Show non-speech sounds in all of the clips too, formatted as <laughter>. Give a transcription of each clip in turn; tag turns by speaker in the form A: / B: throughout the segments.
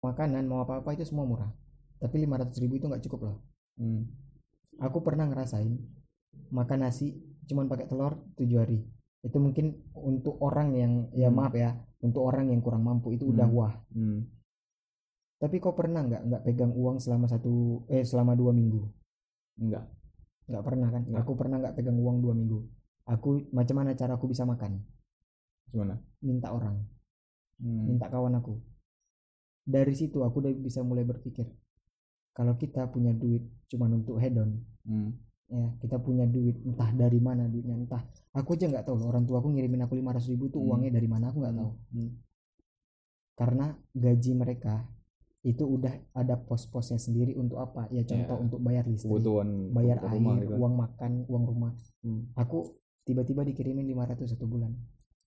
A: makanan mau apa apa itu semua murah tapi 500 ribu itu nggak cukup loh
B: Hmm.
A: aku pernah ngerasain makan nasi cuman pakai telur tujuh hari itu mungkin untuk orang yang ya
B: Hmm.
A: maaf ya untuk orang yang kurang mampu itu udah
B: Hmm.
A: wah
B: Hmm.
A: tapi kau pernah nggak nggak pegang uang selama satu eh selama dua minggu
B: Enggak.
A: nggak pernah kan
B: Nggak.
A: aku pernah nggak pegang uang dua minggu aku macam mana cara aku bisa makan
B: Gimana?
A: minta orang
B: Hmm.
A: minta kawan aku dari situ aku udah bisa mulai berpikir kalau kita punya duit cuman untuk hedon
B: Hmm.
A: ya kita punya duit entah dari mana duitnya entah aku aja nggak tahu loh, orang tua aku ngirimin aku 500 ribu tuh
B: Hmm.
A: uangnya dari mana aku nggak tahu
B: Hmm.
A: karena gaji mereka itu udah ada pos-posnya sendiri untuk apa ya contoh
B: Ya.
A: untuk bayar listrik
B: Kebutuhan
A: bayar air
B: rumah gitu
A: uang makan uang rumah
B: Hmm.
A: aku tiba-tiba dikirimin 500 satu bulan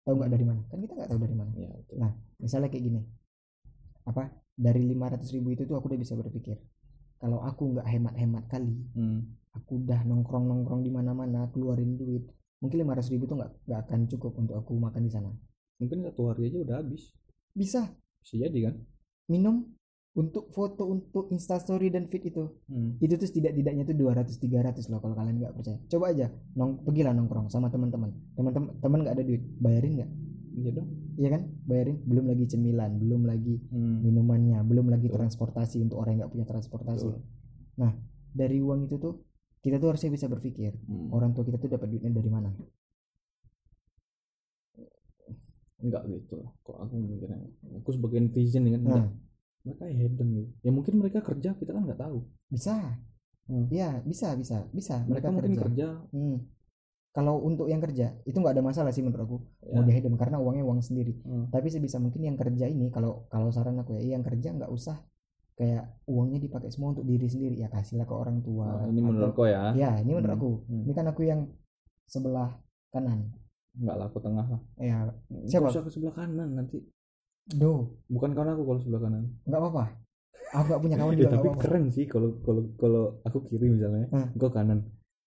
A: tahu nggak dari mana kan kita nggak tahu dari mana
B: Ya, betul.
A: Nah, misalnya kayak gini apa dari 500 ribu itu tuh aku udah bisa berpikir kalau aku nggak hemat-hemat kali
B: Hmm.
A: aku udah nongkrong nongkrong di mana-mana keluarin duit mungkin 500 ribu tuh nggak nggak akan cukup untuk aku makan di sana
B: Mungkin satu hari aja udah habis.
A: bisa
B: Bisa jadi kan?
A: minum untuk foto untuk instastory dan feed itu
B: Hmm.
A: itu tuh tidak-tidaknya tuh 200 300 loh kalau kalian nggak percaya coba aja nong pergilah nongkrong sama teman-teman teman-teman teman nggak ada duit bayarin nggak
B: Iya dong.
A: iya kan bayarin belum lagi cemilan belum lagi
B: Hmm.
A: minumannya belum lagi
B: Betul.
A: transportasi untuk orang yang nggak punya transportasi
B: Betul.
A: nah dari uang itu tuh kita tuh harusnya bisa berpikir
B: Hmm.
A: orang tua kita tuh dapat duitnya dari mana
B: Enggak gitu lah. Kok aku mikirnya. Aku sebagai netizen kan.
A: nah.
B: Mereka hedon gitu. Ya mungkin mereka kerja kita kan nggak tahu.
A: bisa
B: Hmm.
A: ya bisa bisa bisa
B: Mereka,
A: mereka,
B: mungkin
A: kerja,
B: kerja.
A: Hmm. Kalau untuk yang kerja itu nggak ada masalah sih menurut aku
B: Ya.
A: mau dia hedon karena uangnya uang sendiri
B: Hmm.
A: tapi sebisa mungkin yang kerja ini kalau kalau saran aku ya yang kerja nggak usah kayak uangnya dipakai semua untuk diri sendiri ya kasihlah ke orang tua
B: Nah, ini menurut kau ya.
A: ya ini menurut
B: Hmm.
A: aku
B: Hmm.
A: ini kan aku yang sebelah kanan
B: Enggak lah, aku tengah lah.
A: ya
B: Siapa?
A: Siapa?
B: usah ke sebelah kanan nanti.
A: do
B: Bukan karena aku kalau sebelah kanan.
A: nggak apa-apa aku nggak punya kawan <laughs>
B: Ya,
A: juga nggak
B: tapi
A: apa-apa
B: keren sih kalau kalau kalau aku kiri misalnya,
A: Hmm.
B: engkau kanan.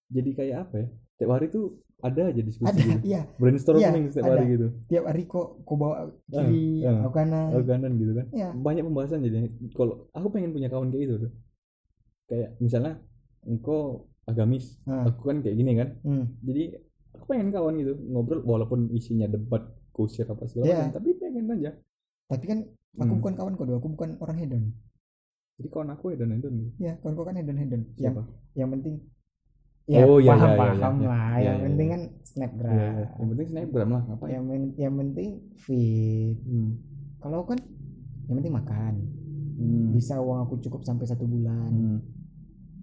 B: Jadi kayak apa ya? Tiap hari tuh ada aja diskusi
A: ada
B: gitu.
A: iya
B: Brainstorming
A: Iya,
B: setiap
A: ada.
B: hari gitu.
A: tiap hari kok kok bawa kiri
B: ah.
A: aku kanan
B: Aku kanan gitu kan.
A: ya
B: Banyak pembahasan jadi kalau aku pengen punya kawan kayak gitu tuh. Kayak misalnya engkau agamis,
A: Ah.
B: aku kan kayak gini kan.
A: hmm.
B: Jadi aku pengen kawan gitu ngobrol walaupun isinya debat kusir apa segala
A: Iya.
B: macam, tapi pengen aja.
A: tapi kan aku
B: Hmm.
A: bukan kawan kau aku bukan orang hedon
B: Jadi kawan aku ya dan itu
A: ya kawan kau kan hedon hedon yang
B: siapa?
A: yang penting
B: Oh, iya,
A: paham
B: iya, iya,
A: paham
B: iya.
A: lah
B: Iya,
A: yang
B: iya,
A: penting
B: iya.
A: kan snapgram
B: Iya, iya. Yang penting snapgram lah, apa ya?
A: yang men- yang penting fit
B: Hmm.
A: kalau kan yang penting makan
B: Hmm.
A: bisa uang aku cukup sampai satu bulan
B: Hmm.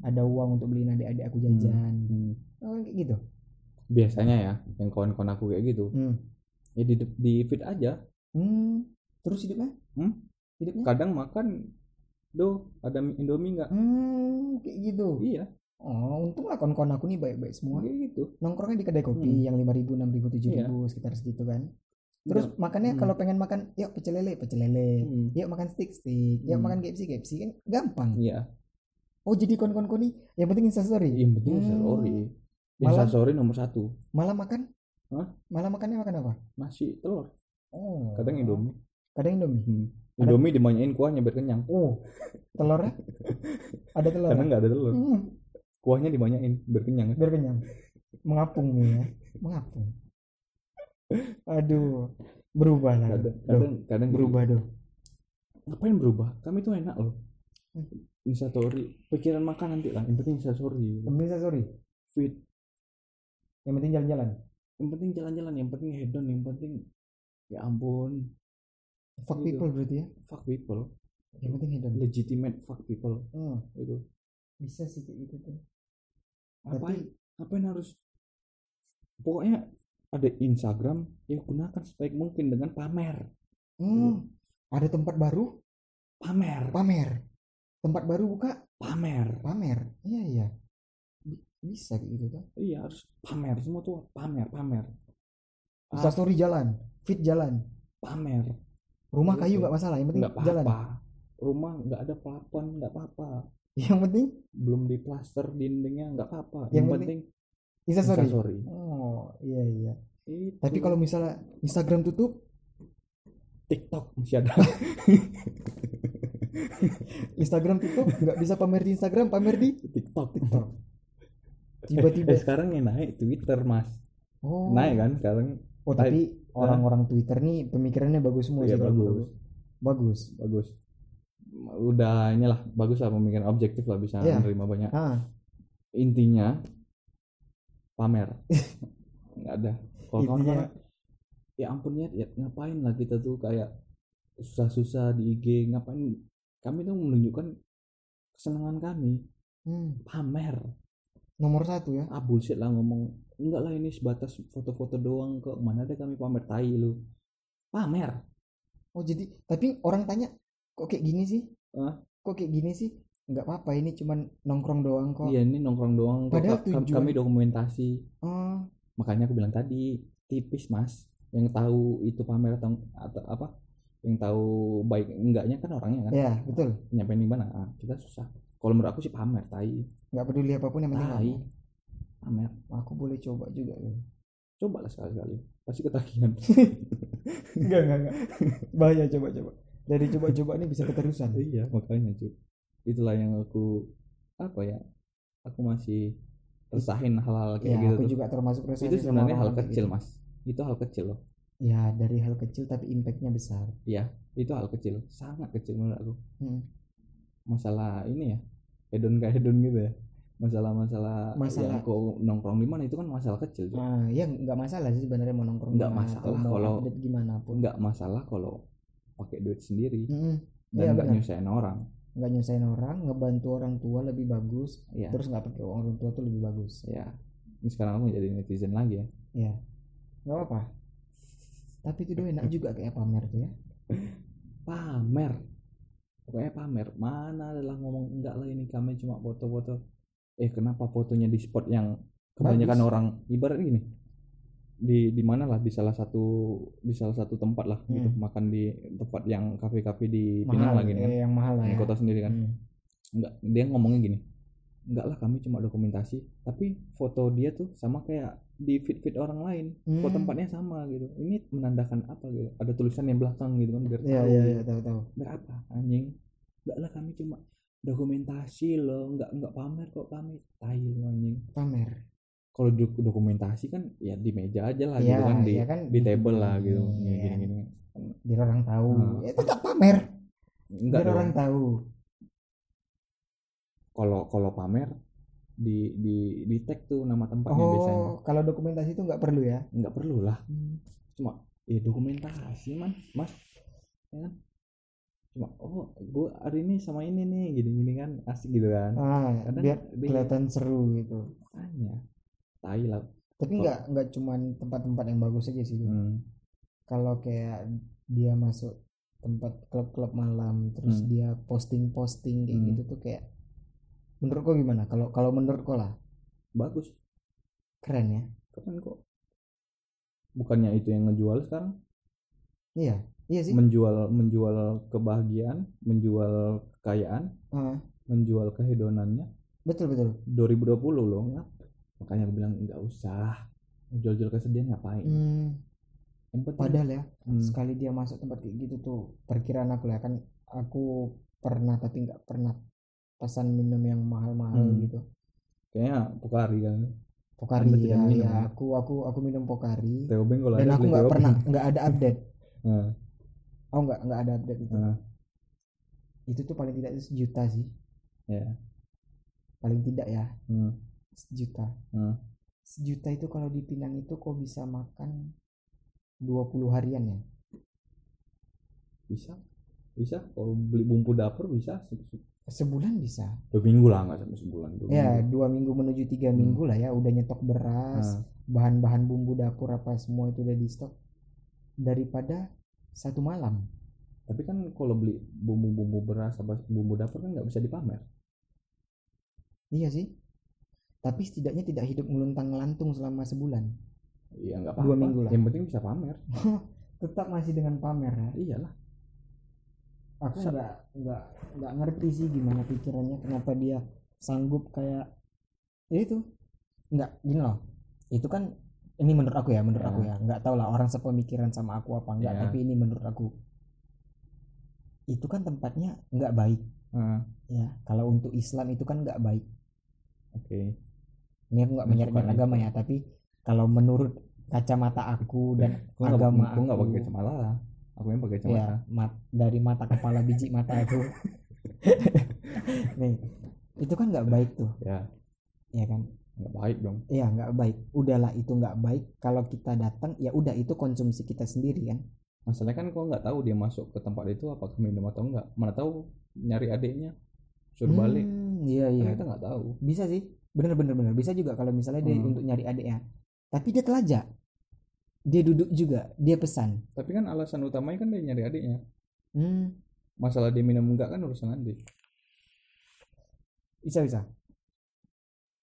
A: ada uang untuk beliin adik-adik aku jajan
B: Hmm.
A: oh, kayak gitu
B: Biasanya ya, yang kawan-kawan aku kayak gitu,
A: hmm.
B: ya di di feed aja.
A: Hmm. terus hidupnya
B: Hmm?
A: hidupnya
B: Kadang makan, do ada mie- indomie nggak?
A: hmm kayak gitu
B: Iya,
A: oh untung lah kawan-kawan aku nih baik-baik semua
B: kayak gitu.
A: nongkrongnya di kedai kopi
B: Hmm.
A: yang lima ribu enam ribu tujuh
B: Iya.
A: ribu sekitar segitu kan terus makannya
B: Hmm.
A: kalau pengen makan yuk pecel lele pecel lele
B: Hmm.
A: yuk makan stick stick yuk
B: Hmm.
A: makan KFC KFC kan gampang
B: Iya,
A: oh jadi kawan-kawanku nih yang penting instastory
B: yang penting
A: Hmm.
B: instastory.
A: Malah-
B: Instastory nomor satu,
A: malah makan
B: Hah?
A: malah makannya makan apa
B: nasi telur.
A: oh
B: Kadang indomie.
A: kadang indomie
B: Hmm. Indomie dimanyain kuahnya biar kenyang.
A: oh telurnya <laughs> ada telur
B: Karena nggak ada telur.
A: Hmm,
B: Kuahnya dimanyain biar kenyang.
A: biar kenyang. Mengapung nih ya. Mengapung. Aduh. Berubah lah.
B: Kadang, kadang, kadang
A: berubah doh
B: Ngapain berubah? Kami tuh enak loh.
A: Hmm.
B: Instastory, pikiran makan nanti lah. Yang penting instastory.
A: yang penting instastory
B: Feed.
A: yang penting jalan-jalan?
B: Yang penting jalan-jalan, yang penting hedon, yang penting ya ampun,
A: fuck
B: Gitu.
A: people berarti ya?
B: Fuck people,
A: yang penting hedon.
B: Legitimate fuck people.
A: Hmm,
B: itu.
A: bisa sih kayak gitu tuh
B: Ngapain? Ngapain harus? Pokoknya ada Instagram, ya gunakan sebaik mungkin dengan pamer,
A: hmm, ada tempat baru
B: pamer,
A: pamer tempat baru buka
B: pamer.
A: pamer iya iya Bi- bisa gitu tuh
B: Iya harus pamer semua tuh pamer, pamer, Ah.
A: instastory jalan fit jalan
B: pamer.
A: rumah
B: Gitu.
A: kayu nggak masalah yang penting
B: Nggak
A: jalan
B: apa-apa. Rumah nggak ada plafon, nggak apa-apa. <laughs>
A: yang penting
B: belum diplaster dindingnya nggak apa-apa.
A: Yang
B: yang,
A: penting
B: penting
A: instastory.
B: Instastory.
A: Oh iya iya.
B: Itu.
A: tapi kalau misalnya Instagram tutup
B: TikTok masih ada. <laughs>
A: Instagram TikTok nggak bisa pamer di Instagram pamer di
B: TikTok.
A: TikTok. <laughs> Tiba-tiba.
B: Eh, sekarang yang naik Twitter mas.
A: Oh.
B: Naik kan sekarang?
A: Oh tapi orang-orang Twitter nih pemikirannya bagus semua
B: Iya,
A: sih
B: bagus.
A: gua. bagus.
B: Bagus udah inilah bagus lah pemikiran objektif lah bisa
A: Iya.
B: menerima banyak.
A: Ah
B: intinya pamer. <laughs> Nggak ada. Kalau
A: Intinya-
B: kawan-kawan ya ampun ya, ya ngapain lah kita tuh kayak susah-susah di IG ngapain? Kami tuh menunjukkan kesenangan kami.
A: Hmm,
B: pamer.
A: Nomor satu ya?
B: Ah bullshit lah ngomong. Enggak lah ini sebatas foto-foto doang kok. Mana ada kami pamer tai lu? Pamer.
A: Oh jadi tapi orang tanya kok kayak gini sih?
B: Hah?
A: kok kayak gini sih? Nggak apa-apa ini cuman nongkrong doang kok.
B: Iya ini nongkrong doang. Kok
A: Padahal
B: Ka-
A: tujuan-
B: kami dokumentasi.
A: Oh.
B: Makanya aku bilang tadi tipis mas. Yang tahu itu pamer atau, atau apa? Yang tahu baik enggaknya kan orangnya kan?
A: Ya betul.
B: Nyampein di mana? Ah, kita susah. Kalau menurut aku sih pamer tai.
A: Nggak peduli apa pun yang penting
B: tai. pamer.
A: Aku boleh coba juga loh
B: coba lah sekali-kali pasti ketagihan. <laughs>
A: Enggak enggak enggak bahaya coba-coba dari coba-coba ini bisa keterusan
B: iya makanya cuy itulah yang aku apa ya aku masih resahin hal-hal kayak
A: ya
B: gitu
A: aku
B: tuh.
A: juga termasuk resah
B: itu sebenarnya hal kecil
A: gitu.
B: mas itu hal kecil loh
A: ya dari hal kecil tapi impactnya besar
B: iya itu hal kecil sangat kecil menurut aku
A: Hmm.
B: masalah ini ya hedon kayak hedon gitu ya masalah-masalah
A: Masalah-
B: yang kau nongkrong di mana itu kan masalah kecil.
A: Nah, ya nggak masalah sih sebenarnya mau nongkrong
B: Nggak masalah kalau-
A: gimana pun.
B: nggak masalah kalau pakai duit sendiri
A: Mm-mm.
B: dan
A: Iya,
B: nggak
A: benar.
B: nyusahin orang
A: Nggak nyusahin orang, ngebantu orang tua lebih bagus.
B: ya
A: Terus nggak pakai uang orang tua tuh lebih bagus.
B: ya ini sekarang aku jadi netizen lagi ya
A: Ya, nggak apa. Tapi itu enak juga kayak pamer tuh ya. <laughs>
B: pamer pokoknya pamer mana adalah ngomong enggak lah ini kami cuma foto-foto eh kenapa fotonya di spot yang kebanyakan
A: Bagus.
B: orang ibarat gini di di mana lah di salah satu di salah satu tempat lah gitu
A: Hmm.
B: makan di tempat yang kafe-kafe di Pinang lah gini kan
A: yang mahal lah
B: di
A: ya.
B: kota sendiri kan
A: Hmm.
B: enggak dia ngomongnya gini enggak lah kami cuma dokumentasi tapi foto dia tuh sama kayak di feed feed orang lain
A: Hmm.
B: tempatnya sama gitu ini menandakan apa gitu ada tulisan yang belakang gitu kan biar
A: Iya,
B: tahu
A: iya,
B: gitu.
A: iya, tahu tahu.
B: biar apa anjing enggak lah kami cuma dokumentasi loh enggak enggak pamer kok kami tai lu anjing
A: Pamer.
B: Kalau dok- dokumentasi kan ya di meja aja lah
A: Iya,
B: gitu kan di
A: iya kan,
B: di table lah gitu gini
A: iya.
B: gini gini
A: Biar orang tahu.
B: Hmm.
A: Ya, tetap pamer.
B: enggak
A: Biar
B: dong
A: orang tahu.
B: kalau kalau pamer di di di tag tuh nama tempatnya biasanya
A: Oh, kalau dokumentasi itu nggak perlu ya?
B: nggak perlu lah cuma ya dokumentasi man mas ya kan cuma oh gue hari ini sama ini nih gini gini kan asik gitu kan
A: Ah,
B: Kadang
A: biar kelihatan seru gitu.
B: makanya tai lah
A: Tapi nggak nggak cuman tempat-tempat yang bagus aja sih.
B: Hmm.
A: Kalau kayak dia masuk tempat klub-klub malam terus
B: Hmm.
A: dia posting-posting kayak
B: Hmm.
A: gitu tuh kayak menurut kau gimana? Kalau kalau menurut kau lah
B: bagus
A: keren ya.
B: keren kok bukannya itu yang ngejual sekarang
A: Iya, iya sih.
B: menjual menjual kebahagiaan menjual kekayaan
A: Ah,
B: menjual kehedonannya
A: betul betul.
B: 2020 loh makanya aku bilang nggak usah jual-jual kesedihan ngapain
A: Hmm,
B: yang penting
A: padahal ya
B: Hmm.
A: sekali dia masuk tempat kayak gitu tuh perkiraan aku lah kan aku pernah tapi nggak pernah pesan minum yang mahal-mahal
B: Hmm.
A: gitu.
B: kayaknya Pokari kan
A: Pokari
B: Anda
A: ya,
B: minum,
A: ya
B: ya?
A: aku aku aku minum Pokari dan aku nggak pernah nggak ada update. <laughs>
B: Nah,
A: Oh nggak nggak ada update itu.
B: nah,
A: Itu tuh paling tidak itu sejuta sih.
B: ya
A: Paling tidak ya
B: hmm,
A: sejuta.
B: hmm.
A: Sejuta itu kalau di Pinang itu kok bisa makan 20 harian ya?
B: bisa bisa kalau beli bumbu dapur bisa se- se-
A: Sebulan bisa.
B: dua minggu lah nggak sampai sebulan dua
A: Ya
B: minggu.
A: dua minggu menuju tiga
B: Hmm.
A: minggu lah ya. Udah nyetok beras,
B: Nah,
A: bahan-bahan bumbu dapur apa semua itu udah di stok daripada satu malam.
B: tapi kan kalau beli bumbu-bumbu beras apa bumbu dapur kan nggak bisa dipamer
A: Iya sih. Tapi setidaknya tidak hidup ngeluntang ngelantung selama sebulan.
B: iya nggak
A: Dua
B: apa-apa
A: minggu lah.
B: yang penting bisa pamer <laughs>
A: Tetap masih dengan pamer ya.
B: iyalah
A: Aku nggak nggak nggak ngerti sih gimana pikirannya kenapa dia sanggup kayak ya itu nggak gini loh. Itu kan ini menurut aku ya, menurut
B: Ya.
A: aku ya. Nggak tahu lah orang sepemikiran sama aku apa enggak,
B: Ya.
A: tapi ini menurut aku. itu kan tempatnya nggak baik
B: Ah,
A: ya kalau untuk Islam itu kan nggak baik
B: oke
A: ini aku nggak menyerahkan agama ya tapi kalau menurut kacamata aku dan
B: nggak
A: agama
B: nggak
A: aku
B: pakai kacamata. Aku yang pakai kacamata.
A: ya mat- dari mata kepala biji mata aku. <laughs> Nih itu kan nggak baik tuh.
B: Ya.
A: Ya kan?
B: Nggak baik dong.
A: Iya nggak baik. Udahlah itu nggak baik. Kalau kita datang ya udah itu konsumsi kita sendiri kan.
B: masalahnya kan kau nggak tahu dia masuk ke tempat itu apakah minum atau enggak mana tahu nyari adiknya suruh balik.
A: Hmm, iya
B: kan
A: iya.
B: kita nggak tahu.
A: Bisa sih. Bener bener bener. Bisa juga kalau misalnya dia
B: Hmm.
A: untuk nyari adiknya. Tapi dia telajak. Dia duduk juga. Dia pesan.
B: tapi kan alasan utamanya kan dia nyari adiknya
A: Hmm,
B: masalah dia minum enggak kan urusan adik
A: bisa bisa.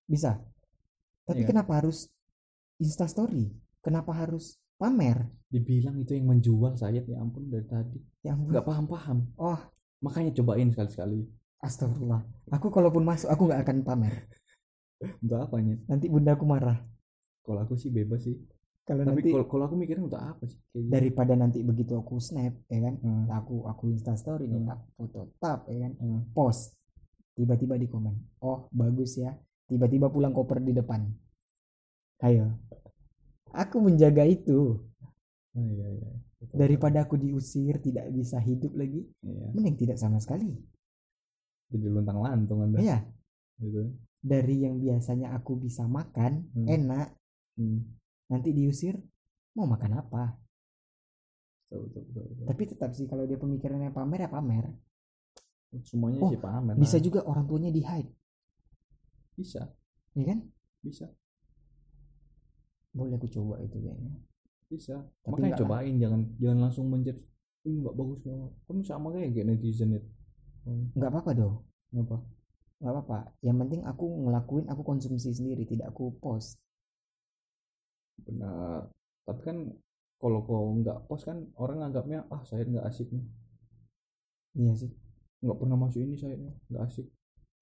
A: Bisa. Tapi
B: Iya.
A: kenapa harus Insta story? Kenapa harus pamer?
B: dibilang itu yang menjual saya ya ampun dari tadi
A: Ya ampun.
B: nggak paham paham
A: Oh,
B: makanya cobain sekali sekali
A: astagfirullah. Aku kalaupun masuk aku nggak akan pamer.
B: Untuk apanya?
A: Nanti bundaku marah.
B: kalau aku sih bebas sih.
A: Kalau
B: tapi
A: nanti
B: kalau aku mikirnya untuk apa sih? Kayak gitu.
A: daripada nanti begitu aku snap ya kan?
B: Hmm,
A: aku aku insta story
B: Hmm.
A: tak foto tap ya kan?
B: Hmm.
A: post. Tiba-tiba di komen. Oh bagus ya. Tiba-tiba pulang koper di depan. Ayo. Aku menjaga itu.
B: Ah, iya iya. Betul,
A: daripada aku diusir tidak bisa hidup lagi
B: iya.
A: mending tidak sama sekali.
B: Jadi luntang lantung anda.
A: Ya
B: gitu
A: dari yang biasanya aku bisa makan
B: Hmm.
A: enak
B: hmm.
A: nanti diusir mau makan apa?
B: Betul, betul, betul, betul.
A: tapi tetap sih kalau dia pemikirannya pamer ya pamer.
B: Semuanya
A: Oh,
B: sih pamer
A: bisa
B: lah.
A: juga orang tuanya di hide
B: bisa.
A: Ya kan?
B: Bisa.
A: Boleh aku coba itu kayaknya.
B: Bisa.
A: Tapi
B: makanya
A: enggak lah.
B: cobain jangan jangan langsung menjudge ini nggak bagus nggak kan sama kayak kayak netizen itu.
A: Nggak apa-apa dong.
B: Apa
A: nggak apa-apa. Yang penting aku ngelakuin aku konsumsi sendiri tidak aku post.
B: Benar. Tapi kan kalau kau nggak post kan orang anggapnya ah saya nggak asik nih.
A: Iya sih.
B: Nggak pernah masuk ini saya nggak asik.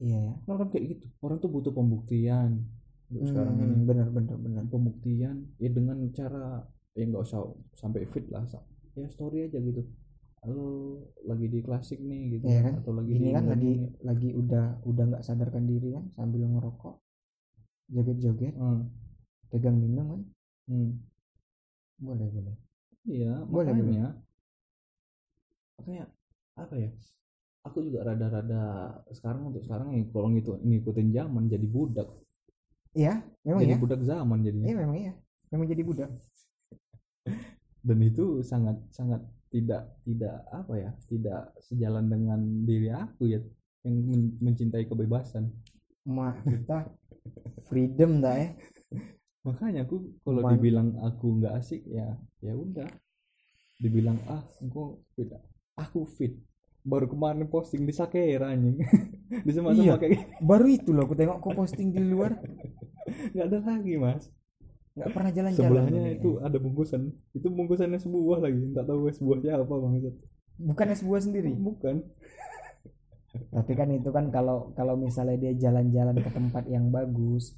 A: Iya ya.
B: Nah, kan kayak gitu. Orang tuh butuh pembuktian. Untuk sekarang ini.
A: Hmm, bener bener bener
B: pembuktian ya dengan cara ya nggak usah sampai fit lah ya story aja gitu halo lagi di klasik nih gitu
A: Iya kan?
B: atau lagi
A: ini
B: di
A: kan lagi
B: nih.
A: lagi udah udah nggak sadarkan diri kan sambil ngerokok joget-joget
B: Hmm,
A: pegang minum kan?
B: Hmm.
A: boleh boleh.
B: Iya
A: Boleh,
B: makanya makanya apa ya aku juga rada-rada sekarang untuk sekarang nih kalau gitu ngikutin zaman jadi budak.
A: Iya memang
B: jadi
A: ya
B: budak zaman jadinya.
A: Iya memang iya. Memang jadi budak.
B: Dan itu sangat sangat tidak tidak apa ya tidak sejalan dengan diri aku ya yang men- mencintai kebebasan.
A: Mak kita freedom dah ya.
B: Makanya aku kalau
A: Man-
B: dibilang aku nggak asik ya ya udah. Dibilang ah aku fit. Aku fit. Baru kemarin posting di Sakera anjing. <laughs> Di sama
A: Iya.
B: kayak
A: baru itu loh aku tengok kau posting di luar. <laughs>
B: Nggak ada lagi mas
A: nggak pernah jalan-jalan
B: sebelahnya
A: kayaknya.
B: itu ada bungkusan. Itu bungkusannya sebuah lagi. Nggak tahu es buah siapa bang
A: bukan es buah sendiri?
B: Bukan.
A: Tapi kan itu kan kalau kalau misalnya dia jalan-jalan ke tempat yang bagus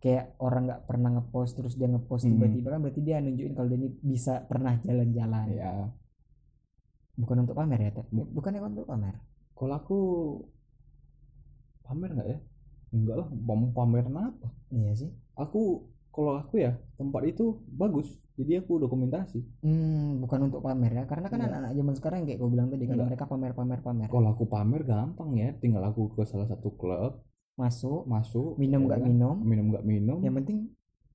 A: kayak orang nggak pernah ngepost terus dia ngepost
B: Hmm.
A: tiba-tiba kan berarti dia nunjukin kalau dia ini bisa pernah jalan-jalan.
B: Ya
A: bukan untuk pamer ya bukan untuk pamer?
B: Kalau aku pamer nggak ya? Enggak lah mau pamer apa
A: iya sih.
B: Aku kalau aku ya tempat itu bagus. Jadi aku dokumentasi.
A: Hmm, bukan untuk pamer ya. Karena kan
B: Iya.
A: anak-anak zaman sekarang kayak gue bilang tadi kan
B: Enggak.
A: mereka pamer pamer pamer
B: kalau aku pamer gampang ya. Tinggal aku ke salah satu klub.
A: Masuk.
B: Masuk
A: minum
B: ya
A: nggak
B: kan?
A: minum.
B: Minum nggak minum.
A: Yang penting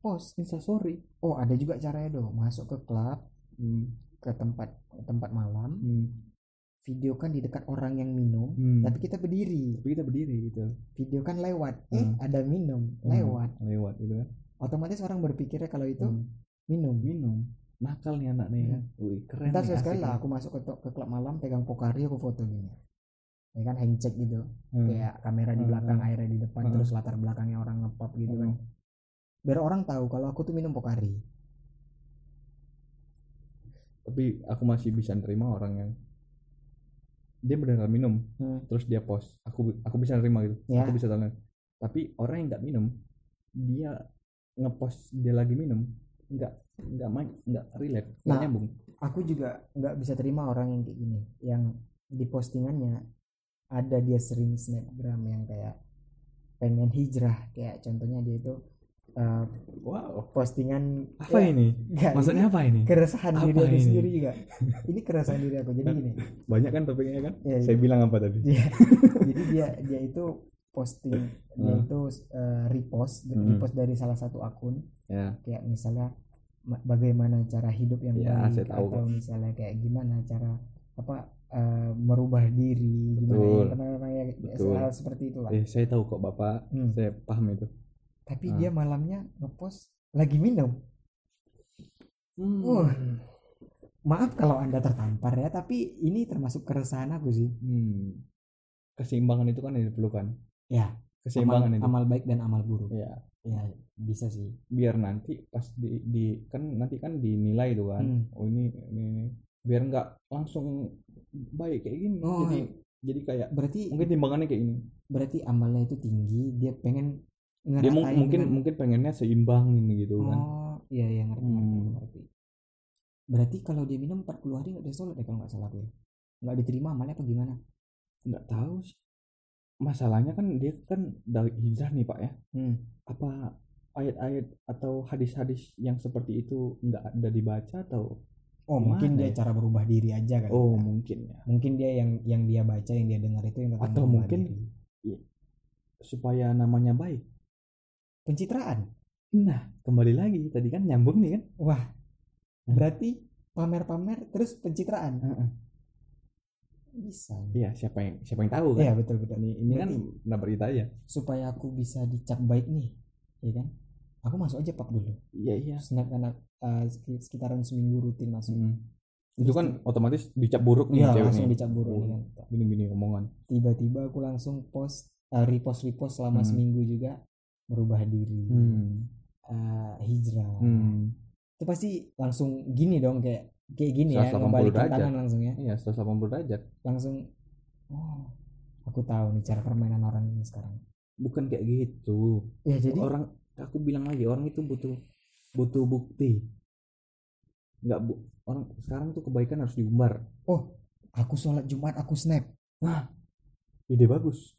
A: post
B: instastory
A: oh ada juga caranya dong. Masuk ke klub
B: hmm.
A: ke tempat tempat malam.
B: Hmm.
A: Videokan di dekat orang yang minum
B: Hmm.
A: tapi kita berdiri.
B: Tapi kita berdiri gitu.
A: Videokan lewat. Eh
B: Hmm.
A: ada minum.
B: Hmm,
A: lewat.
B: Lewat gitu kan.
A: Otomatis orang berpikirnya kalau itu
B: Hmm.
A: minum.
B: Minum. Nakal nih anak nih kan wih keren
A: ntar
B: nih,
A: sekali lah aku masuk ke, ke klub malam pegang pokari aku foto gini. Ya kan handshake gitu.
B: Hmm.
A: kayak kamera di
B: Hmm,
A: belakang
B: hmm.
A: airnya di depan
B: Hmm.
A: terus latar belakangnya orang ngepop gitu kan.
B: Hmm.
A: biar orang tahu kalau aku tuh minum pokari.
B: Tapi aku masih bisa nerima orang yang dia beneran minum
A: Hmm.
B: terus dia post aku aku bisa nerima gitu
A: Ya.
B: aku bisa tahu tapi orang yang nggak minum dia ngepost dia lagi minum nggak nggak main nggak relate
A: Nah.
B: nyambung
A: aku juga nggak bisa terima orang yang kayak gini yang di postingannya ada dia sering snapgram yang kayak pengen hijrah kayak contohnya dia itu eh,
B: wow.
A: postingan
B: apa
A: ya,
B: ini?
A: Enggak,
B: maksudnya apa ini?
A: ini keresahan
B: Apa
A: diri aku
B: ini?
A: sendiri juga ini keresahan diri aku. Jadi gini.
B: Banyak kan topiknya kan?
A: Ya,
B: saya bilang apa tadi?
A: Dia <laughs> jadi dia dia itu posting dia
B: Hmm.
A: itu eh, repost
B: Hmm.
A: repost dari salah satu akun.
B: Ya.
A: Kayak misalnya ma- bagaimana cara hidup yang
B: Ya,
A: baik atau misalnya kayak gimana cara apa eh, merubah diri gimana
B: Betul.
A: ya teman-teman ya hal seperti itulah.
B: Eh saya tahu kok bapak.
A: Hmm.
B: saya paham itu
A: tapi
B: Ah.
A: dia malamnya ngepost lagi minum. Wah. maaf kalau anda tertampar ya tapi ini termasuk keresahan aku sih.
B: Hmm. keseimbangan itu kan yang diperlukan.
A: Ya amal,
B: keseimbangan itu.
A: amal baik dan amal buruk.
B: Ya.
A: Ya bisa sih.
B: Biar nanti pas di, di kan nanti kan dinilai tuh kan.
A: Hmm.
B: oh ini, ini ini. biar nggak langsung baik kayak gini.
A: Oh,
B: jadi jadi kayak
A: berarti
B: mungkin timbangannya kayak ini
A: berarti amalnya itu tinggi dia pengen
B: dia mungkin
A: dengan-
B: mungkin pengennya seimbang ini gitu kan
A: oh iya iya ngerti,
B: Hmm.
A: ngerti, ngerti. berarti kalau dia minum 40 hari nggak dia sholat ya kalau nggak salah gue nggak diterima amalnya apa gimana
B: nggak tahu sih masalahnya kan dia kan dari hijrah nih pak ya
A: hmm.
B: apa ayat-ayat atau hadis-hadis yang seperti itu nggak ada dibaca atau
A: oh mungkin dia
B: ya?
A: cara berubah diri aja kan
B: oh mungkin ya
A: mungkin dia yang yang dia baca yang dia dengar itu yang
B: Atau mungkin
A: diri.
B: supaya namanya baik
A: pencitraan.
B: Nah kembali lagi tadi kan nyambung nih kan?
A: Wah
B: Hmm.
A: berarti pamer-pamer terus pencitraan.
B: Heeh.
A: bisa.
B: Iya siapa yang siapa yang tahu kan?
A: Iya betul betul.
B: Ini ini kan pernah berita aja
A: supaya aku bisa dicap baik nih ya kan? Aku masuk aja pap dulu.
B: Iya iya.
A: Snap anak seki- sekitaran seminggu rutin masuk.
B: Mm. itu kan otomatis dicap buruk nih
A: Iya langsung
B: nih.
A: dicap buruk
B: Oh,
A: nih. kan.
B: gini-gini omongan.
A: Tiba-tiba aku langsung post eh, repost repost selama
B: Hmm.
A: seminggu juga merubah diri,
B: hmm.
A: eh, hijrah.
B: Hmm.
A: Itu pasti langsung gini dong kayak kayak gini ya
B: 180
A: ngebalikin tangan langsung ya.
B: iya 180 derajat
A: Langsung oh aku tahu nih cara permainan orang ini sekarang.
B: bukan kayak gitu
A: Ya jadi
B: orang aku bilang lagi orang itu butuh butuh bukti nggak bu orang sekarang tuh kebaikan harus diumbar
A: aku sholat Jumat aku snap.
B: ide bagus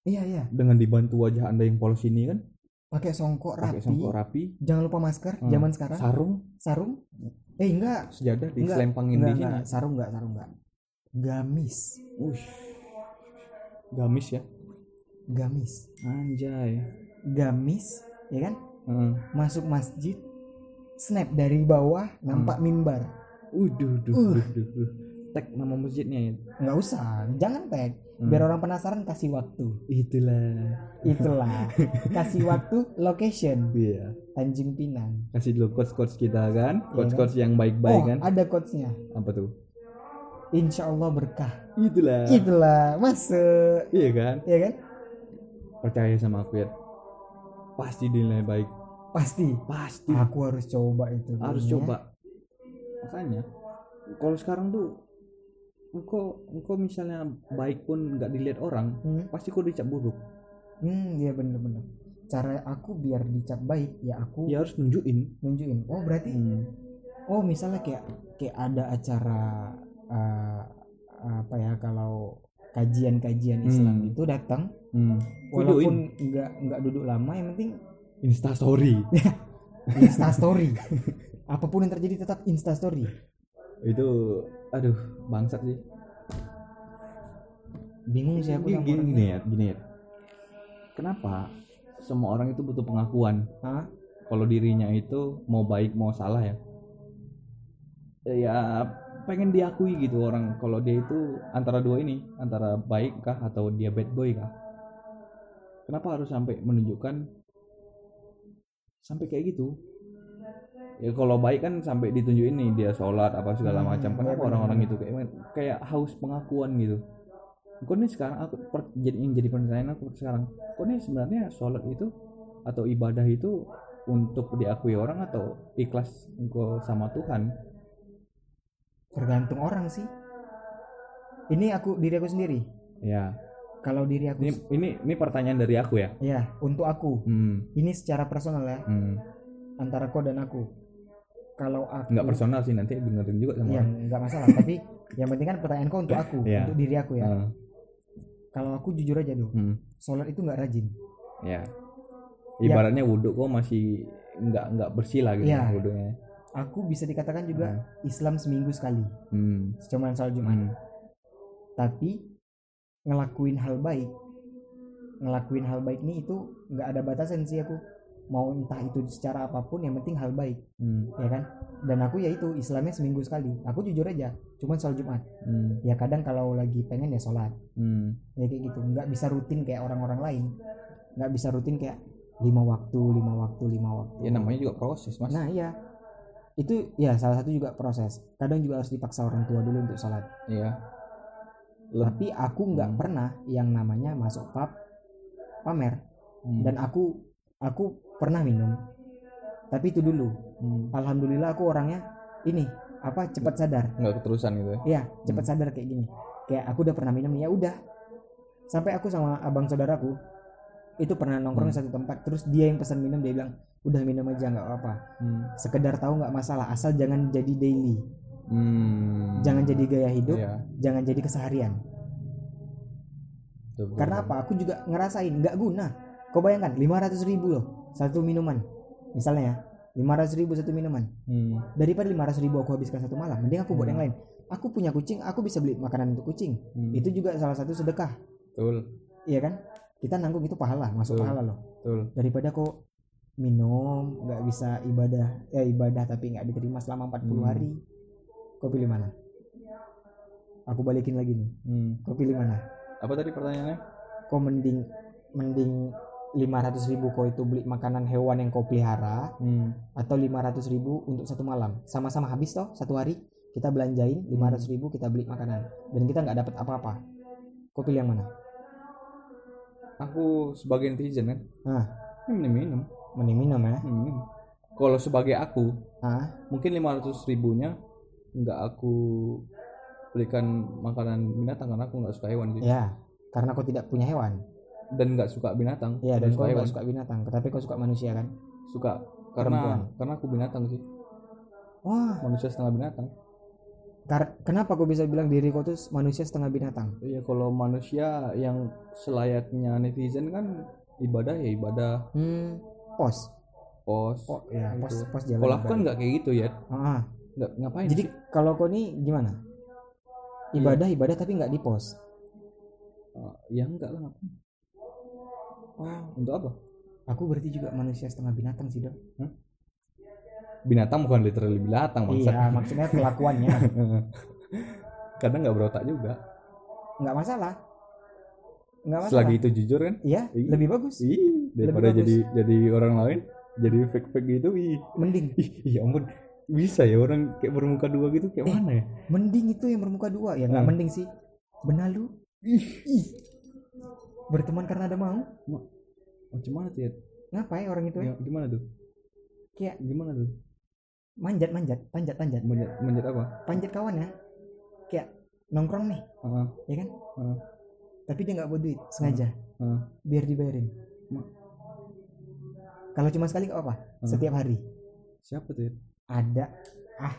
A: Iya iya.
B: dengan dibantu wajah anda yang polos ini kan
A: Pakai songkok rapi.
B: pakai songkok rapi
A: Jangan lupa masker.
B: Hmm.
A: Zaman sekarang
B: sarung
A: sarung. Eh enggak.
B: sejadah
A: Enggak,
B: diselempangin
A: Enggak,
B: di sini
A: enggak. Sarung enggak, sarung enggak. Gamis.
B: Ush. gamis ya
A: Gamis.
B: anjay
A: Gamis, ya kan?
B: Heeh.
A: masuk masjid snap dari bawah nampak mimbar
B: Uduh, duh,
A: Uh.
B: duh, duh, duh. Tag nama masjidnya ya.
A: nggak usah jangan tag
B: Hmm.
A: biar orang penasaran kasih waktu
B: Itulah.
A: itulah <laughs> kasih waktu location
B: Iya.
A: Tanjung Pinang
B: Kasih dulu coach coach kita kan,
A: Iya
B: coach
A: kan?
B: coach yang baik-baik
A: oh
B: kan.
A: ada quotesnya
B: Apa tuh?
A: Insya Allah berkah
B: Itulah.
A: itulah masuk
B: Iya kan?
A: ya kan
B: Percaya sama aku ya. Pasti dinilai baik.
A: pasti
B: Pasti.
A: aku harus coba itu
B: Harus
A: kayaknya.
B: coba. Makanya kalau sekarang tuh engkau engkau misalnya baik pun nggak dilihat orang,
A: hmm,
B: pasti kau dicap buruk.
A: hmm iya bener-bener cara aku biar dicap baik ya aku
B: Ya harus nunjukin.
A: nunjukin oh berarti
B: Hmm.
A: oh misalnya kayak kayak ada acara eh, apa ya kalau kajian-kajian Islam
B: Hmm.
A: itu datang
B: Hmm.
A: walaupun nggak nggak duduk lama yang penting
B: Insta story. <laughs>
A: insta story apa pun yang terjadi tetap insta story
B: itu aduh bangsat sih.
A: Bingung sih aku
B: gini,
A: sama
B: gini, gini ya gini ya. Kenapa semua orang itu butuh pengakuan?
A: Hah?
B: kalau dirinya itu mau baik mau salah ya? Ya pengen diakui gitu orang. Kalau dia itu antara dua ini antara baik kah atau dia bad boy kah? Kenapa harus sampai menunjukkan sampai kayak gitu ya kalau baik kan sampai ditunjukin nih dia sholat apa segala
A: Hmm,
B: macam.
A: Iya
B: kenapa orang-orang itu kayak kayak haus pengakuan gitu. Kok nih sekarang aku per- jadi yang jadi pertanyaan aku sekarang kok nih sebenarnya sholat itu atau ibadah itu untuk diakui orang atau ikhlas engkau sama Tuhan?
A: Tergantung orang sih. Ini aku diri aku sendiri.
B: Ya.
A: Kalau diri aku
B: ini ini ini pertanyaan dari aku ya?
A: Ya untuk aku.
B: Hmm,
A: ini secara personal ya.
B: Hmm,
A: antara kau dan aku kalau aku
B: nggak personal sih nanti dengerin juga sama
A: ya
B: orang.
A: nggak masalah tapi yang penting kan pertanyaan kau untuk aku
B: Iya.
A: untuk diri aku ya.
B: Ah,
A: kalau aku jujur aja dulu
B: hmm,
A: sholat itu nggak rajin.
B: Ya
A: Ya.
B: ibaratnya wudhu kok masih nggak nggak bersih lah gitu
A: Iya.
B: wudhunya.
A: Aku bisa dikatakan juga Islam seminggu sekali.
B: Hmm,
A: cuma sholat Jumat.
B: Hmm,
A: tapi ngelakuin hal baik ngelakuin hal baik nih itu nggak ada batasan sih aku mau entah itu secara apa pun yang penting hal baik
B: hmm,
A: ya kan? Dan aku ya itu Islamnya seminggu sekali. Aku jujur aja cuman sholat Jumat.
B: Hmm,
A: ya kadang kalau lagi pengen ya sholat.
B: Hmm.
A: ya kayak gitu nggak bisa rutin kayak orang-orang lain. Nggak bisa rutin kayak lima waktu lima waktu lima waktu.
B: Ya namanya juga proses mas.
A: Nah iya. Itu ya salah satu juga proses. Kadang juga harus dipaksa orang tua dulu untuk sholat.
B: Iya. Leb-
A: tapi aku nggak
B: Hmm.
A: pernah yang namanya masuk pub pamer.
B: Hmm,
A: dan aku aku pernah minum tapi itu dulu
B: hmm.
A: alhamdulillah aku orangnya ini apa cepat sadar
B: nggak keterusan gitu ya
A: Iya, cepat sadar kayak gini. Kayak aku udah pernah minum ya udah. Sampai aku sama abang saudaraku itu pernah nongkrong di
B: Hmm.
A: satu tempat terus dia yang pesan minum dia bilang udah minum aja nggak apa-apa
B: hmm.
A: sekedar tahu nggak masalah asal jangan jadi daily
B: Hmm.
A: jangan jadi gaya hidup
B: Iya.
A: jangan jadi keseharian
B: Betul,
A: karena apa aku juga ngerasain nggak guna kau bayangkan 500 ribu loh satu minuman. Misalnya ya 500 ribu satu minuman.
B: Hmm.
A: daripada 500 ribu aku habiskan satu malam mending aku buat
B: Hmm.
A: yang lain. Aku punya kucing aku bisa beli makanan untuk kucing.
B: Hmm.
A: itu juga salah satu sedekah.
B: Betul.
A: Iya kan? Kita nanggung itu pahala masuk
B: Betul.
A: pahala loh.
B: Betul.
A: Daripada kok minum nggak bisa ibadah ya ibadah tapi nggak diterima selama 40
B: Hmm.
A: hari kau pilih mana? Aku balikin lagi nih.
B: Hmm.
A: kau pilih mana?
B: Apa tadi pertanyaannya?
A: Kau mending mending 500 ribu kau itu beli makanan hewan yang kau pelihara
B: hmm.
A: atau 500 ribu untuk satu malam. Sama-sama habis toh satu hari kita belanjain 500 ribu kita beli makanan. Dan kita nggak dapat apa-apa. Kau pilih yang mana?
B: Aku sebagai netizen kan
A: Ah.
B: ini minum minum.
A: Mending minum ya
B: minum. Kalau sebagai aku
A: ah
B: mungkin 500 ribunya nggak aku belikan makanan binatang karena aku nggak suka hewan sih.
A: Ya karena kau tidak punya hewan
B: dan nggak suka binatang.
A: Ya dan kau nggak suka binatang tetapi kau suka manusia kan?
B: Suka karena
A: Perempuan.
B: karena aku binatang sih.
A: Wah.
B: Manusia setengah binatang.
A: Kar- kenapa kau bisa bilang diri kau tuh manusia setengah binatang?
B: Iya kalau manusia yang selayaknya netizen kan ibadah ya ibadah.
A: Hmm pos.
B: Pos.
A: Oh ya
B: Gitu.
A: pos pos jalan
B: kalau aku kan nggak kayak gitu ya
A: Ah,
B: nggak ngapain
A: jadi
B: sih?
A: kalau kau nih gimana? Ibadah ibadah tapi nggak di pos.
B: Ah, ya enggak lah
A: oh
B: untuk apa?
A: Aku berarti juga manusia setengah binatang sih dok.
B: Binatang bukan literally binatang bangsa
A: iya maksudnya kelakuannya. <laughs>
B: Kadang nggak berotak juga.
A: Nggak masalah. Nggak masalah.
B: Selagi itu jujur kan?
A: Iya
B: Iya.
A: lebih bagus.
B: Ih daripada
A: bagus.
B: jadi jadi orang lain jadi fake fake gitu ih.
A: Mending.
B: Ih ya ampun. Bisa ya orang kayak bermuka dua gitu kayak
A: Eh.
B: mana ya?
A: mending itu yang bermuka dua. Ya nggak
B: Hmm.
A: mending sih. Benalu ih berteman karena ada mau?
B: Macam mana tuh ya
A: ngapain orang itu ya?
B: Gimana tuh?
A: Kayak-
B: gimana tuh?
A: manjat manjat panjat panjat.
B: Menjat menjat apa?
A: Panjat kawan ya? Kayak nongkrong nih
B: Heeh,
A: ya kan?
B: Heeh,
A: tapi dia nggak buat duit sengaja.
B: Heeh.
A: biar dibayarin.
B: Ma-
A: kalau cuma sekali nggak apa
B: Hmm.
A: setiap hari.
B: Siapa tuh ya
A: ada. Ah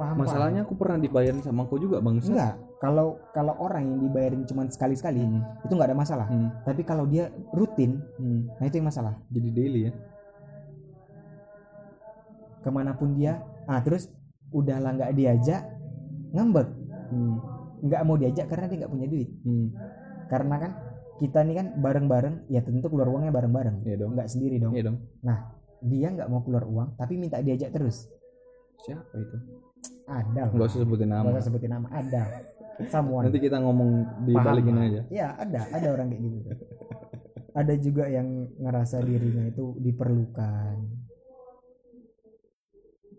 A: paham
B: masalahnya aku pernah dibayarin sama aku juga bang
A: paham. enggak kalau kalau orang yang dibayarin cuma sekali sekali
B: hmm.
A: itu nggak ada masalah
B: Hmm.
A: tapi kalau dia rutin
B: Hmm.
A: nah itu yang masalah
B: jadi daily ya
A: ke mana pun dia ah terus udah lah nggak diajak ngambek
B: hmm.
A: nggak mau diajak karena dia nggak punya duit
B: Hmm.
A: karena kan kita nih kan bareng-bareng ya tentu keluar uangnya bareng-bareng
B: iya dong
A: nggak sendiri dong
B: iya dong
A: dia nggak mau keluar uang tapi minta diajak terus
B: siapa itu
A: ada
B: nggak usah sebutin nama.
A: Nggak usah sebutin nama. Ada. Someone.
B: Nanti kita ngomong di
A: Paham
B: balikin
A: lah.
B: aja.
A: Ya ada. Ada orang kayak gitu. Ada juga yang ngerasa dirinya itu diperlukan.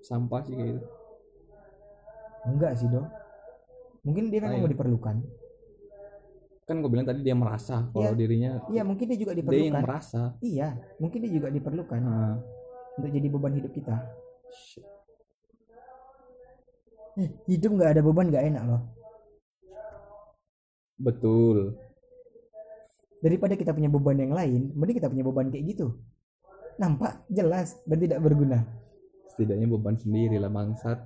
B: Sampah sih kayak gitu.
A: Enggak sih dong. Mungkin dia memang
B: Ayo.
A: mau diperlukan.
B: Kan gue bilang tadi dia merasa kalau
A: Iya.
B: dirinya
A: iya mungkin dia juga
B: dia yang
A: diperlukan.
B: merasa.
A: Iya mungkin dia juga diperlukan
B: nah,
A: untuk jadi beban hidup kita.
B: Shit.
A: Eh, hidup nggak ada beban nggak enak loh.
B: Betul.
A: Daripada kita punya beban yang lain mending kita punya beban kayak gitu. Nampak jelas dan tidak berguna.
B: Setidaknya beban sendiri lah bangsat.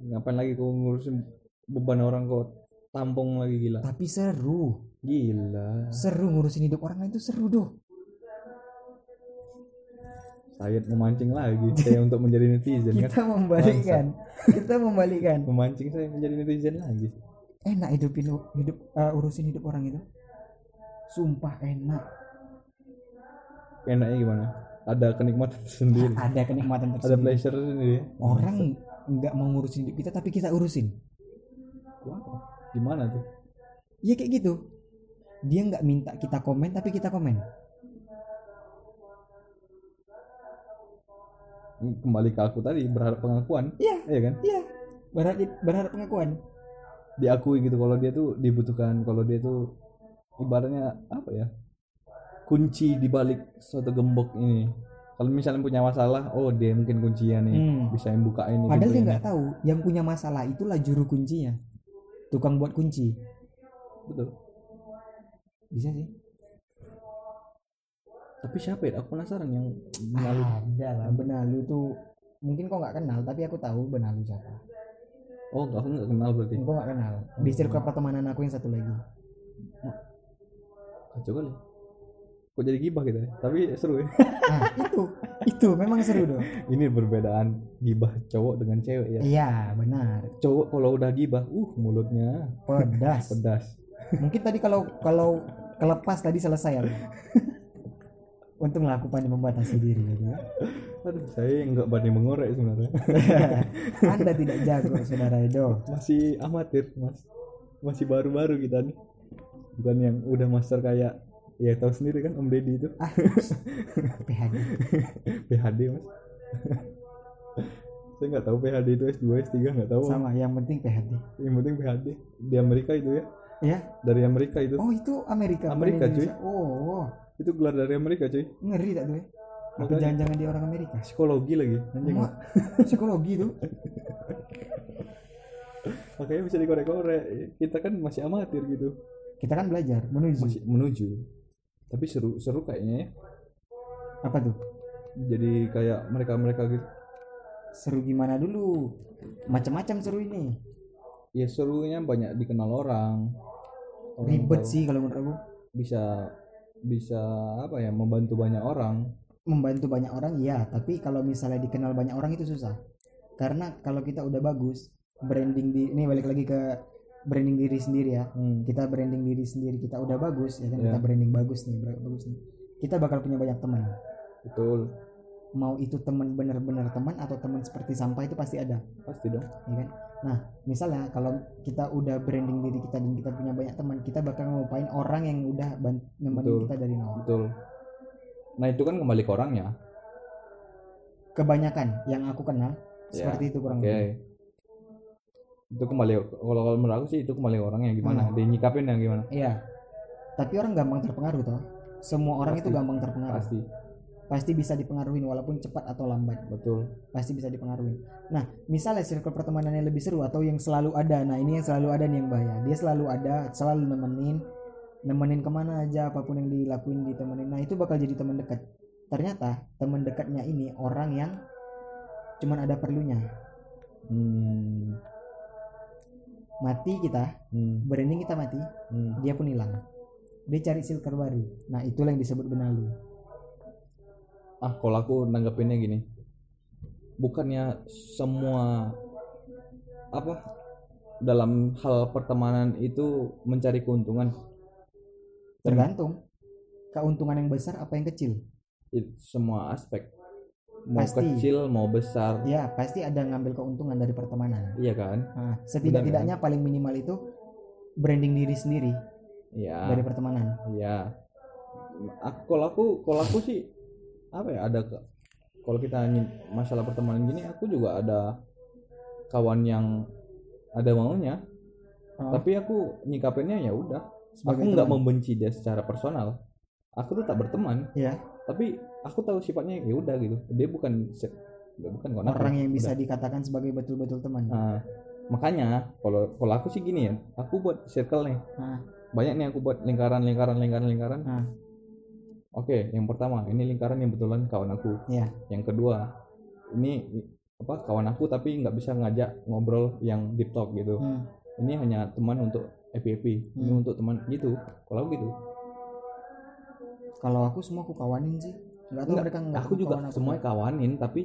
B: Ngapain lagi kau ngurusin beban orang kau tampung lagi gila.
A: Tapi seru.
B: Gila.
A: Seru ngurusin hidup orang lain itu seru doh
B: saya memancing lagi. Saya untuk menjadi netizen kan?
A: kita membalikkan kita membalikkan.
B: Memancing saya menjadi netizen lagi.
A: Enak hidupin hidup eh, urusin hidup orang itu. Sumpah enak.
B: Enaknya gimana? Ada kenikmatan sendiri.
A: Ada kenikmatan
B: ada
A: tersendiri.
B: pleasure sendiri.
A: Orang nggak mau ngurusin hidup kita tapi kita urusin.
B: Wah, gimana tuh?
A: Ya kayak gitu. Dia nggak minta kita komen tapi kita komen
B: kembali ke aku tadi berharap pengakuan.
A: Iya
B: iya kan?
A: iya. Berharap berharap pengakuan.
B: Diakui gitu kalau dia tuh dibutuhkan kalau dia tuh ibaratnya apa ya? Kunci di balik suatu gembok ini. Kalau misalnya punya masalah oh dia mungkin kuncinya nih.
A: Hmm.
B: bisa yang buka ini
A: padahal dia nggak tahu yang punya masalah itulah juru kuncinya. Tukang buat kunci.
B: Betul.
A: Bisa sih
B: tapi siapa ya? Aku penasaran yang menaruh
A: ada lah. Benalu tuh mungkin kau nggak kenal tapi aku tahu benalu siapa.
B: Oh aku nggak kenal berarti.
A: Kau nggak kenal. Di circle pertemanan aku yang satu lagi.
B: Kacau kali. Kok jadi gibah gitu ya? Tapi seru ya.
A: Nah itu. Itu memang seru dong. <laughs>
B: Ini perbedaan gibah cowok dengan cewek ya?
A: Iya benar.
B: Cowok kalau udah gibah uh mulutnya
A: pedas. <laughs>
B: pedas.
A: Mungkin tadi kalau kalau kelepas tadi selesai ya <laughs> untunglah aku pandai membatasi diri gitu ya.
B: aduh saya nggak berani mengorek sebenarnya. <laughs>
A: Anda tidak jago saudara Edo.
B: Masih amatir mas. Masih baru-baru kita nih. Bukan yang udah master kayak ya tahu sendiri kan Om Deddy itu.
A: Ah <laughs> PHD
B: PhD mas. Saya nggak tahu PhD itu S2 S3 nggak tahu.
A: Sama yang penting PHD
B: yang penting PhD di Amerika itu ya?
A: Ya?
B: Dari Amerika itu.
A: Oh itu Amerika
B: Amerika, cuy.
A: Oh, oh.
B: Itu gelar dari Amerika cuy.
A: Ngeri tak tuh ya? Atau
B: Makanya.
A: jangan-jangan dia orang Amerika.
B: Psikologi lagi anjing.
A: Mak, psikologi tuh. <laughs>
B: Makanya bisa dikorek-korek. Kita kan masih amatir gitu.
A: Kita kan belajar menuju.
B: Masih menuju. Tapi seru seru kayaknya ya.
A: Apa tuh?
B: Jadi kayak mereka mereka gitu.
A: Seru gimana dulu? Macam-macam seru ini.
B: Ya serunya banyak dikenal orang. Orang
A: ribet
B: tahu.
A: sih kalau menurut aku.
B: Bisa bisa apa ya membantu banyak orang.
A: Membantu banyak orang iya. Tapi kalau misalnya dikenal banyak orang itu susah. Karena kalau kita udah bagus branding di ini balik lagi ke branding diri sendiri ya.
B: Hmm.
A: kita branding diri sendiri kita udah bagus ya kan?
B: Iya.
A: kita branding bagus nih bagus nih. Kita bakal punya banyak teman.
B: Betul.
A: Mau itu teman benar-benar teman atau teman seperti sampah itu pasti ada.
B: Pasti dong.
A: Ya kan nah misalnya kalau kita udah branding diri kita dan kita punya banyak teman kita bakal ngelupain orang yang udah nemenin kita dari nol.
B: Betul. Nah itu kan kembali ke orangnya.
A: Kebanyakan yang aku kenal
B: Ya,
A: seperti itu kurang lebih.
B: Itu kembali kalau kalau menurut aku sih itu kembali ke orangnya gimana
A: Hmm.
B: dia nyikapin yang gimana.
A: Iya. Tapi orang gampang terpengaruh toh. Semua orang itu
B: Pasti.
A: gampang terpengaruh.
B: Pasti
A: pasti bisa dipengaruhi walaupun cepat atau lambat.
B: Betul.
A: Pasti bisa dipengaruhi nah misalnya circle pertemanan yang lebih seru atau yang selalu ada. Nah ini yang selalu ada nih yang bahaya dia selalu ada selalu nemenin. Nemenin ke mana aja apa pun yang dilakuin ditemenin. Nah itu bakal jadi teman dekat. Ternyata teman dekatnya ini orang yang cuman ada perlunya.
B: Hmm.
A: mati kita
B: Hmm.
A: branding kita mati
B: Hmm.
A: dia pun hilang. Dia cari circle baru. Nah itulah yang disebut benalu
B: ah kalau aku nanggepinnya gini. Bukannya semua apa dalam hal pertemanan itu mencari keuntungan?
A: Tergantung. Keuntungan yang besar apa yang kecil?
B: It- semua aspek. Mau
A: Pasti.
B: kecil mau besar.
A: Ya pasti ada ngambil keuntungan dari pertemanan.
B: Iya kan?
A: Nah, setidak-tidaknya paling minimal itu branding diri sendiri
B: iya.
A: dari pertemanan.
B: Iya. Aku kalau aku kalau aku sih apa ya ada ke kalau kita masalah pertemanan gini aku juga ada kawan yang ada maunya.
A: Oh,
B: tapi aku nyikapinnya ya udah aku nggak membenci dia secara personal. Aku tetap berteman.
A: Ya
B: tapi aku tahu sifatnya ya udah gitu. Dia bukan dia bukan konak
A: orang yang bisa dikatakan sebagai betul-betul teman.
B: Nah, makanya kalau kalau aku sih gini ya aku buat circle nih.
A: Nah,
B: banyak nih aku buat lingkaran lingkaran lingkaran lingkaran.
A: Nah,
B: oke yang pertama ini lingkaran yang betulan kawan aku.
A: Ya
B: yang kedua ini apa kawan aku tapi nggak bisa ngajak ngobrol yang deep talk gitu.
A: Hmm.
B: ini hanya teman untuk ini
A: Hmm.
B: untuk teman gitu. Kalau aku gitu.
A: Kalau aku semua aku kawanin sih. Nggak tahu
B: Enggak,
A: mereka nggak
B: aku juga
A: kawan
B: semuanya kawanin tapi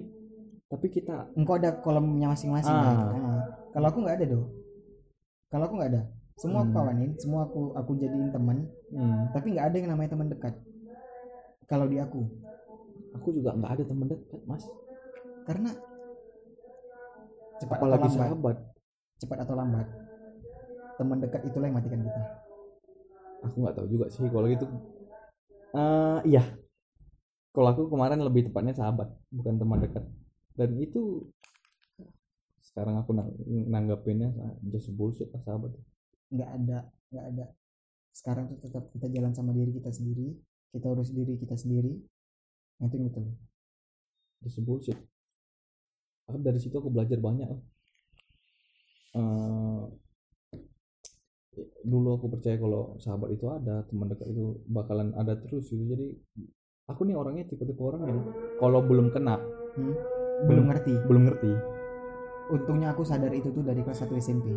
B: tapi kita
A: engkau ada kolomnya masing-masing
B: Ah.
A: kan? Ah. kalau aku nggak ada doh kalau aku nggak ada. Semua aku
B: Hmm.
A: kawanin semua aku aku jadiin teman.
B: Hmm,
A: tapi nggak ada yang namanya teman dekat kalau di aku
B: aku juga nggak ada teman dekat mas.
A: Karena cepat
B: apalagi
A: atau lambat?
B: sahabat.
A: Cepat atau lambat teman dekat itulah yang matikan kita.
B: Aku nggak tahu juga sih kalau gitu. Eh iya. Kalau aku kemarin lebih tepatnya sahabat bukan teman dekat. Dan itu sekarang aku nang nanggapinnya just bullshit lah sahabat.
A: Nggak ada nggak ada. Sekarang tuh tetap kita jalan sama diri kita sendiri kita urus diri kita sendiri. Itu yang betul.
B: Just bullshit. Aku dari situ aku belajar banyak. Eh, dulu aku percaya kalau sahabat itu ada teman dekat itu bakalan ada terus gitu. Jadi aku nih orangnya tipe-tipe orang yang kalau belum kena
A: Hmm? belum ngerti?
B: Belum ngerti.
A: Untungnya aku sadar itu tuh dari kelas 1 SMP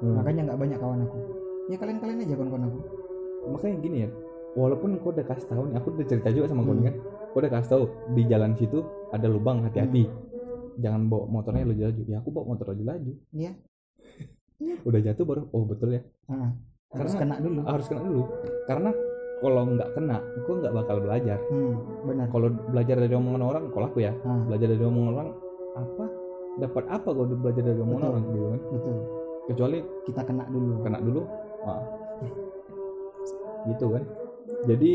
B: Hmm.
A: makanya nggak banyak kawan aku. Ya kalian kalian aja kawan-kawan aku.
B: Makanya gini ya walaupun kau udah kasih tahu nih aku udah cerita juga sama
A: Hmm.
B: kan. Kau udah kasih tahu di jalan situ ada lubang hati-hati. Jangan bawa motornya laju-laju. Ya aku bawa motor laju-laju.
A: Iya.
B: udah jatuh baru oh betul ya.
A: Ah, harus
B: Karena-
A: kena dulu.
B: harus kena dulu. Karena kalau nggak kena aku nggak bakal belajar.
A: Hmm, benar.
B: Kalau belajar dari omongan orang kalau aku ya.
A: Ah,
B: belajar dari omongan orang apa? Dapat apa kalau udah belajar dari omongan
A: Betul.
B: orang gitu kan?
A: Betul.
B: Kecuali
A: kita kena dulu.
B: kena dulu wah <laughs> gitu kan jadi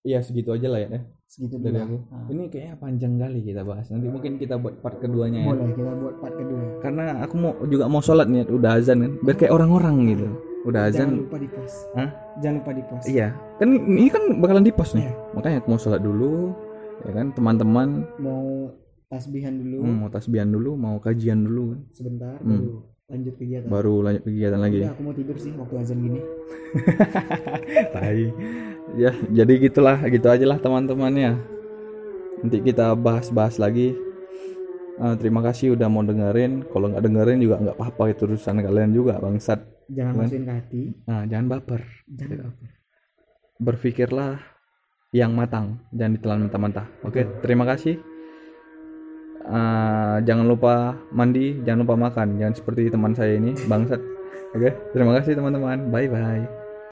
B: ya segitu aja lah ya
A: segitu
B: dari
A: dulu.
B: aku.
A: Ah,
B: ini kayaknya panjang kali kita bahas. Nanti mungkin kita buat part keduanya ya.
A: Boleh kita buat part kedua.
B: Karena aku mau juga mau sholat nih udah azan kan. Biar kayak orang-orang gitu. Udah
A: jangan
B: azan.
A: lupa di post
B: Hah?
A: jangan lupa di post
B: iya. Kan ini kan bakalan di post nih.
A: Iya.
B: makanya aku mau sholat dulu ya kan teman-teman.
A: Mau tasbihan dulu.
B: Hmm, mau tasbihan dulu mau kajian dulu kan.
A: sebentar.
B: Hmm.
A: baru lanjut kegiatan.
B: Baru lanjut kegiatan lagi.
A: Udah, aku mau tidur sih waktu azan gini. <laughs>
B: Tai. ya jadi gitulah gitu aja lah teman-temannya nanti kita bahas-bahas lagi. Eh, terima kasih udah mau dengerin. Kalau nggak dengerin juga nggak apa-apa itu urusan kalian juga bangsat.
A: Jangan
B: Kan?
A: masukin ke hati.
B: Nah jangan baper.
A: Jangan apa
B: berpikirlah yang matang jangan ditelan mentah-mentah. Oke terima kasih Eh, jangan lupa mandi jangan lupa makan. Jangan seperti teman saya ini bangsat. Oke terima kasih teman-teman. Bye bye